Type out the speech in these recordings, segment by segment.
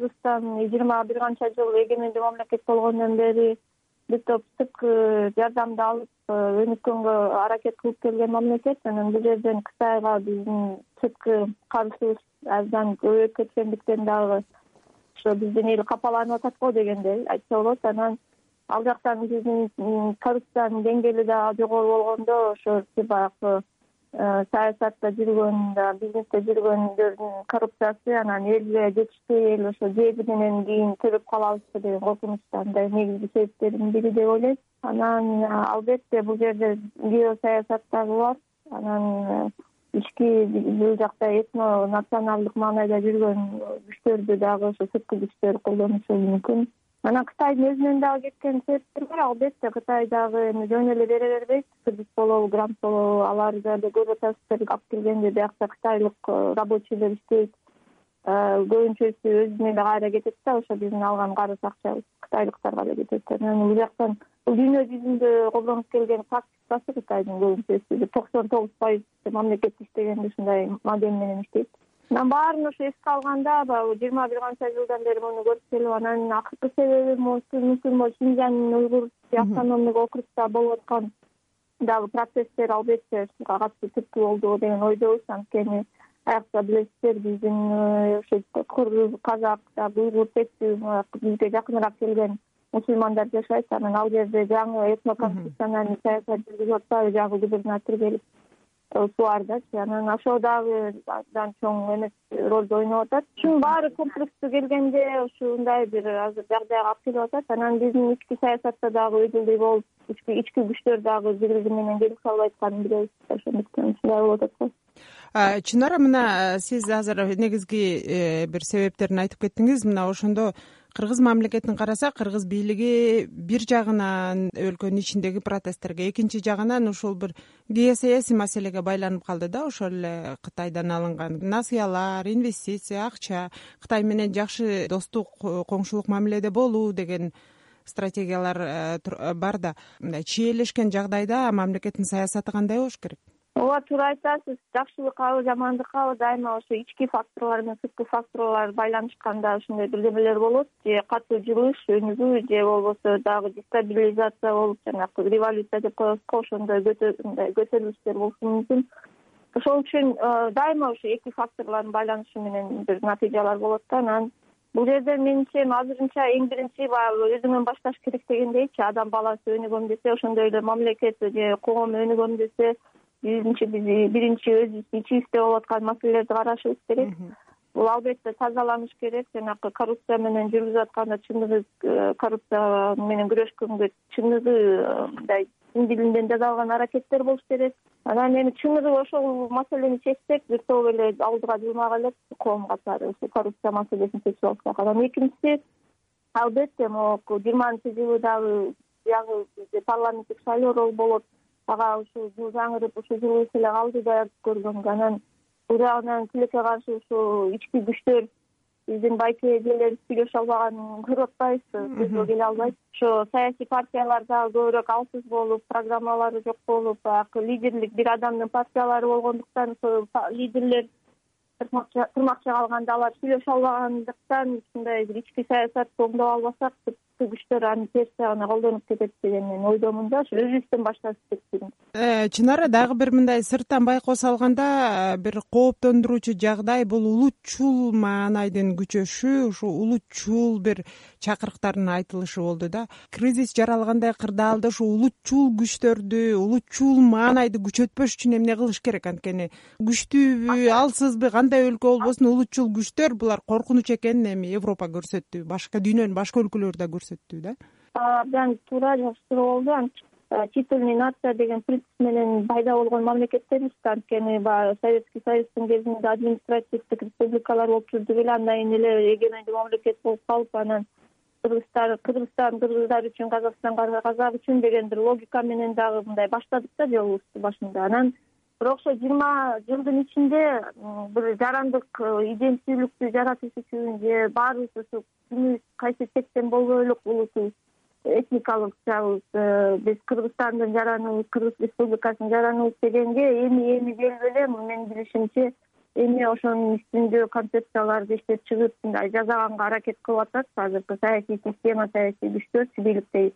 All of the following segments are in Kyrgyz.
кыргызстан жыйырма бир канча жыл эгемендүү мамлекет болгондон бери бир топ сырткы жардамды алып өнүккөнгө аракет кылып келген мамлекет. Анан бул жерден кытайга биздин сырткы карызыбыз абдан көбөйүп кеткендиктен дагы ошо биздин эл капаланып атат го дегендей айтса болот. Анан ал жактан биздин коррупциянын деңгээли дагы жогору болгондо ошо баягы Э, саясатта жүргөн бизнесте жүргөндөрдүн коррупциясы анан элге жетишпей эл ошо жеби менен кийин төлөп калабызбы деген коркунучта мындай негизги себептердин бири деп ойлойм анан э, албетте бул жерде геосаясат дагы бар. Анан э, ички бул жакта этно националдык маанайда жүргөн күчтөрдү дагы ошо сырткы күчтөр колдонушу мүмкүн анан кытайдын өзүнөн дагы кеткен себептер бар. Албетте кытай дагы эми жөн эле бере бербейт кредит болобу грант болобу аларды көрүп атасыздар алып келгенде биякта кытайлык э, рабочийлер иштейт э, көбүнчөсү өзүнө эле кайра кетет да. Ошо биздин алган карыз акчабыз кытайлыктарга эле кетет анан бул жактан бул дүйнө жүзүндө колдонуп келген практикасы кытайдын көбүнчөсү токсон тогуз пайыз мамлекет иштегенде ушундай модель менен иштейт анан баарын ошо эске алганда баягы жыйырма бир канча жылдан бери муну көрүп келип анан акыркы себеби мүмкүн могу шинжян уйгур автономный округда болуп аткан дагы процесстер албетте ушуга катуу түрткү болду деген ойдобуз анткени аякта билесиздер биздин ошо кыргыз казак уйгур тектүү бизге жакыныраак келген мусулмандар жашайт анан ал жерде жаңы этно конституциональный саясат жүргүзүп атпайбы жаңы губернатор келип субардачы анан ошол дагы абдан чоң эмес ролду ойноп атат. Ушунун баары комплекстүү келгенде ушундай бир азыр жагдайга алып келип атат. Анан биздин ички саясатта дагы өйдөлдөй болуп ички күчтөр дагы бири бири менен келише албай атканын билебиз. Ошондуктан ушундай болуп атат го чынара мына сиз азыр негизги э, бир себептерин айтып кеттиңиз. Мына ошондо кыргыз мамлекетин карасак кыргыз бийлиги бир жагынан өлкөнүн ичиндеги протесттерге экинчи жагынан ушул бир геосаясий маселеге байланып калды да. Ошол эле кытайдан алынган насыялар инвестиция акча кытай менен жакшы достук коңшулук мамиледе болуу деген стратегиялар э, бар да. Мындай чиелешкен жагдайда мамлекеттин саясаты кандай болуш керек ооба туура айтасыз жакшылыккабы жамандыккабы дайыма ошо ички факторлор менен сырткы факторлор байланышканда ушундай бирдемелер болот же катуу жылыш өнүгүү же болбосо дагы дестабилизация болуп жанагы революция деп коебуз го ошондой мындай көтөрүлүштөр болушу мүмкүн. Ошол үчүн э, дайыма ошо эки факторлордун байланышы менен бир натыйжалар болот да анан бул жерде менимче азырынча эң биринчи баягы өзүңөн башташ керек дегендейчи адам баласы өнүгөм десе ошондой эле мамлекет же коом өнүгөм десе биринчи биз биринчи өзүбүз ичибизде болуп аткан маселелерди карашыбыз керек. Бул албетте тазаланыш керек. Жанагы коррупция менен жүргүзүп атканда чыныгы э, коррупция менен күрөшкөнгө чыныгы э, мындай чын дилинен жасалган аракеттер болуш керек. Анан эми чыныгы ошол маселени чечсек бир эле алдыга жылмак элек коом катары ушул коррупция маселесин чечип алсак. Анан экинчиси албетте могу жыйырманчы жылы дагы биягы бизде парламенттик шайлоолор болот ага ушул жыл жаңырып ушул жылы эле калды да көргөнгө анан бул жагынан тилекке каршы ушул ички күчтөр биздин байке эжелерибиз сүйлөшө албаганын көрүп атпайбызбы? Сөзгө келе албайт. Ошо саясий партиялар дагы көбүрөөк алсыз болуп программалары жок болуп баягы лидерлик бир адамдын партиялары болгондуктан ошол лидерлер тырмакча калганда алар сүйлөшө албагандыктан ушундай бир ички саясатты оңдоп албасак күчтөр аны терс жагына колдонуп кетет деген мен ойдомун да. Ошо өзүбүздөн башташыбыз керек дейм э, чынара дагы бир мындай сырттан байкоо салганда э, бир кооптондуруучу жагдай бул улутчул маанайдын күчөшү ушул улутчул бир чакырыктардын айтылышы болду да. Кризис жаралгандай кырдаалда ушул улутчул күчтөрдү улутчул маанайды күчөтпөш үчүн эмне кылыш керек? Анткени күчтүүбү алсызбы кандай өлкө болбосун улутчул күчтөр булар коркунуч экенин эми европа көрсөттү. Башка дүйнөнүн башка өлкөлөрү да көрсөттү да? Абдан туура жакшы суроо болду титульный нация деген принцип менен пайда болгон мамлекеттербиз да. Анткени баягы советский союздун кезинде административдик республикалар болуп жүрдүк эле андан кийин эле эгемендүү мамлекет болуп калып анан кыргызстан кыргызстан кыргыздар үчүн казакстан казак үчүн деген бир логика менен дагы мындай баштадык да жолубузду башында. Анан бирок ошо жыйырма жылдын ичинде бир жарандык э, иденттүүлүктү жаратыш үчүн же баарыбыз ушу күнүбүз кайсы чектен болбой элек улутубуз этникалык жагыбыз э, биз кыргызстандын жараныбыз кыргыз республикасынын жараныбыз дегенге эми эми келип эле менин билишимче эми ошонун үстүндө концепцияларды иштеп чыгып мындай жасаганга аракет кылып атат. Азыркы саясий система саясий күчтөр бийликтеги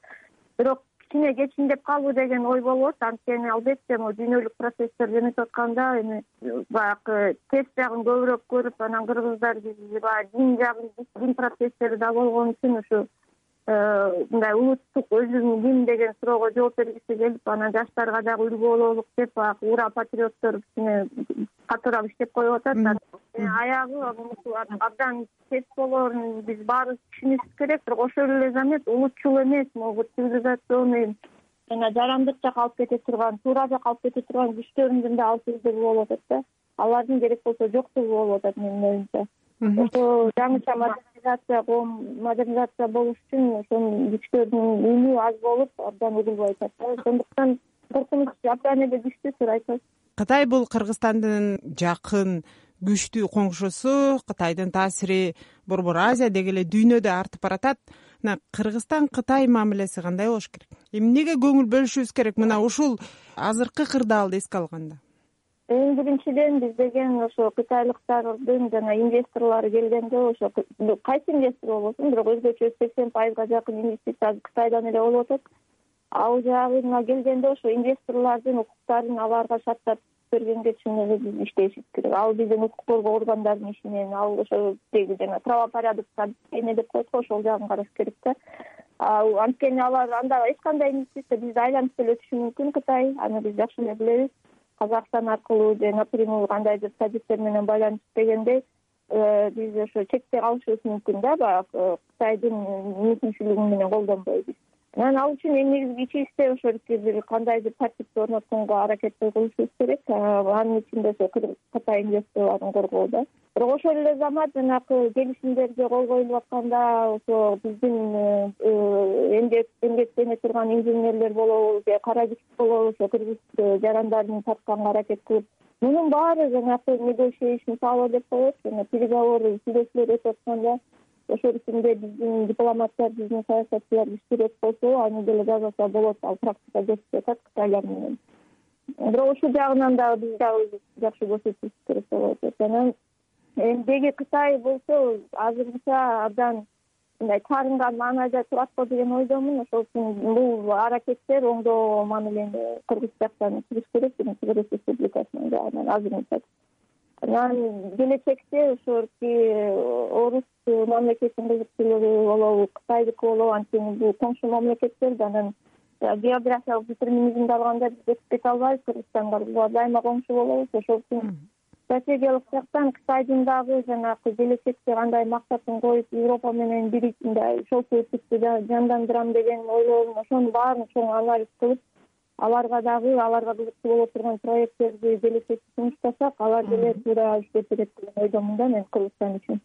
бирок кичине кечиндеп калдыбы деген ой болуп атат. Анткени албетте могу дүйнөлүк процесстер жөнөтүп атканда эми баягы терс жагын көбүрөөк көрүп анан кыргыздар биз баягы дин жагын дин процесстери да болгон үчүн ушу Э, мындай улуттук өзүң ким деген суроого жооп бергиси келип анан жаштарга дагы үлгү бололук деп баягы ура патриоттор кичине катуураак иштеп коюп атат аягы абдан терс болоорун биз баарыбыз түшүнүшүбүз керек. Бирок ошол эле замат улутчул эмес. Могу цивилизационный жана жарандык жака алып кете турган туура жака алып кете турган күчтөрүндүн да алсыздыгы болуп атат да. Алардын керек болсо жоктугу болуп атат менин оюмча. Ошо жаңыча модернизация коом модернизация болуш үчүн ошонун күчтөрүнүн үнү аз болуп абдан угулбай атат да. Ошондуктан коркунуч абдан эле күчтүү туура айтасыз кытай бул кыргызстандын жакын күчтүү коңшусу кытайдын таасири борбор азия деги эле дүйнөдө артып баратат. Мына кыргызстан кытай мамилеси кандай болуш керек? Эмнеге көңүл бөлүшүбүз керек? Мына ушул азыркы кырдаалды эске алганда. Эң биринчиден биз деген ошо кытайлыктардын жана инвесторлору келгенде ошо кайсы инвестор болбосун? Бирок өзгөчө сексен пайызга жакын инвестиция азыр кытайдан эле болуп атат. Ал жагына келгенде ошо инвесторлордун укуктарын аларга шарттап бергенге чын эле биз иштешибиз керек. Ал биздин укук коргоо органдарынын иши менен ал ошо тиги жана правопорядокко эме деп коет го ошол жагын караш керек да. Анткени алар анда эч кандай инвестиция бизди айланып деле өтүшү мүмкүн кытай. Аны биз жакшы эле билебиз. Казакстан аркылуу же напрямую кандайдыр садиктер менен байланышып дегендей э, биз ошо чекте калышыбыз мүмкүн да баягы кытайдын мүмкүнчүлүгү менен колдонбойбуз анан ал үчүн эң негизги ичибизде ошол бир кандайдыр тартипти орнотконго аракет кылышыбыз керек. Анын ичинде ошо кытай инвесторлорун коргоо да. Бирок ошол эле замат жанакы келишимдерге кол коюлуп атканда ошо биздин э, эмгектене турган инженерлер болобу же кара күч болобу ошо кыргыз жарандарын тартканга аракет кылып мунун баары жанакы мисалы деп коет жана переговор сүйлөшүүлөр өтүп атканда ошол ичинде биздин дипломаттар биздин саясатчылар күчтүүрөөк болсо аны деле жасаса болот ал практика көрсөтүп атат кытайлар менен. Бирок ушул жагынан дагы биз дагы жакшы көрсөтүшүбүз керек болуп атат анан эми деги кытай болсо азырынча абдан мындай таарынган маанайда турат го деген ойдомун. Ошол үчүн бул аракеттер оңдоо мамилени кыргыз жактан чыгыш керек биринчи кыргыз республикасынын жагынан азырынча анан келечекте ошоки орус мамлекетинин кызыкчылыгы болобу кытайдыкы болобу анткени бул коңшу мамлекеттер да анан географиялык детерминизмди алганда биз өтүп албайбыз. Кыргызстанга булар дайыма коңшу болобуз. Ошол үчүн стратегиялык жактан кытайдын дагы жанагы келечекте кандай максатын коюп европа менен мындай шолкуучулукту жандандырам деген ойлорун ошонун баарын чоң анализ кылып аларга дагы аларга кызыктуу боло турган проекттерди келечекте сунуштасак алар деле туура иштеп берет деген ойдомун да мен кыргызстан үчүн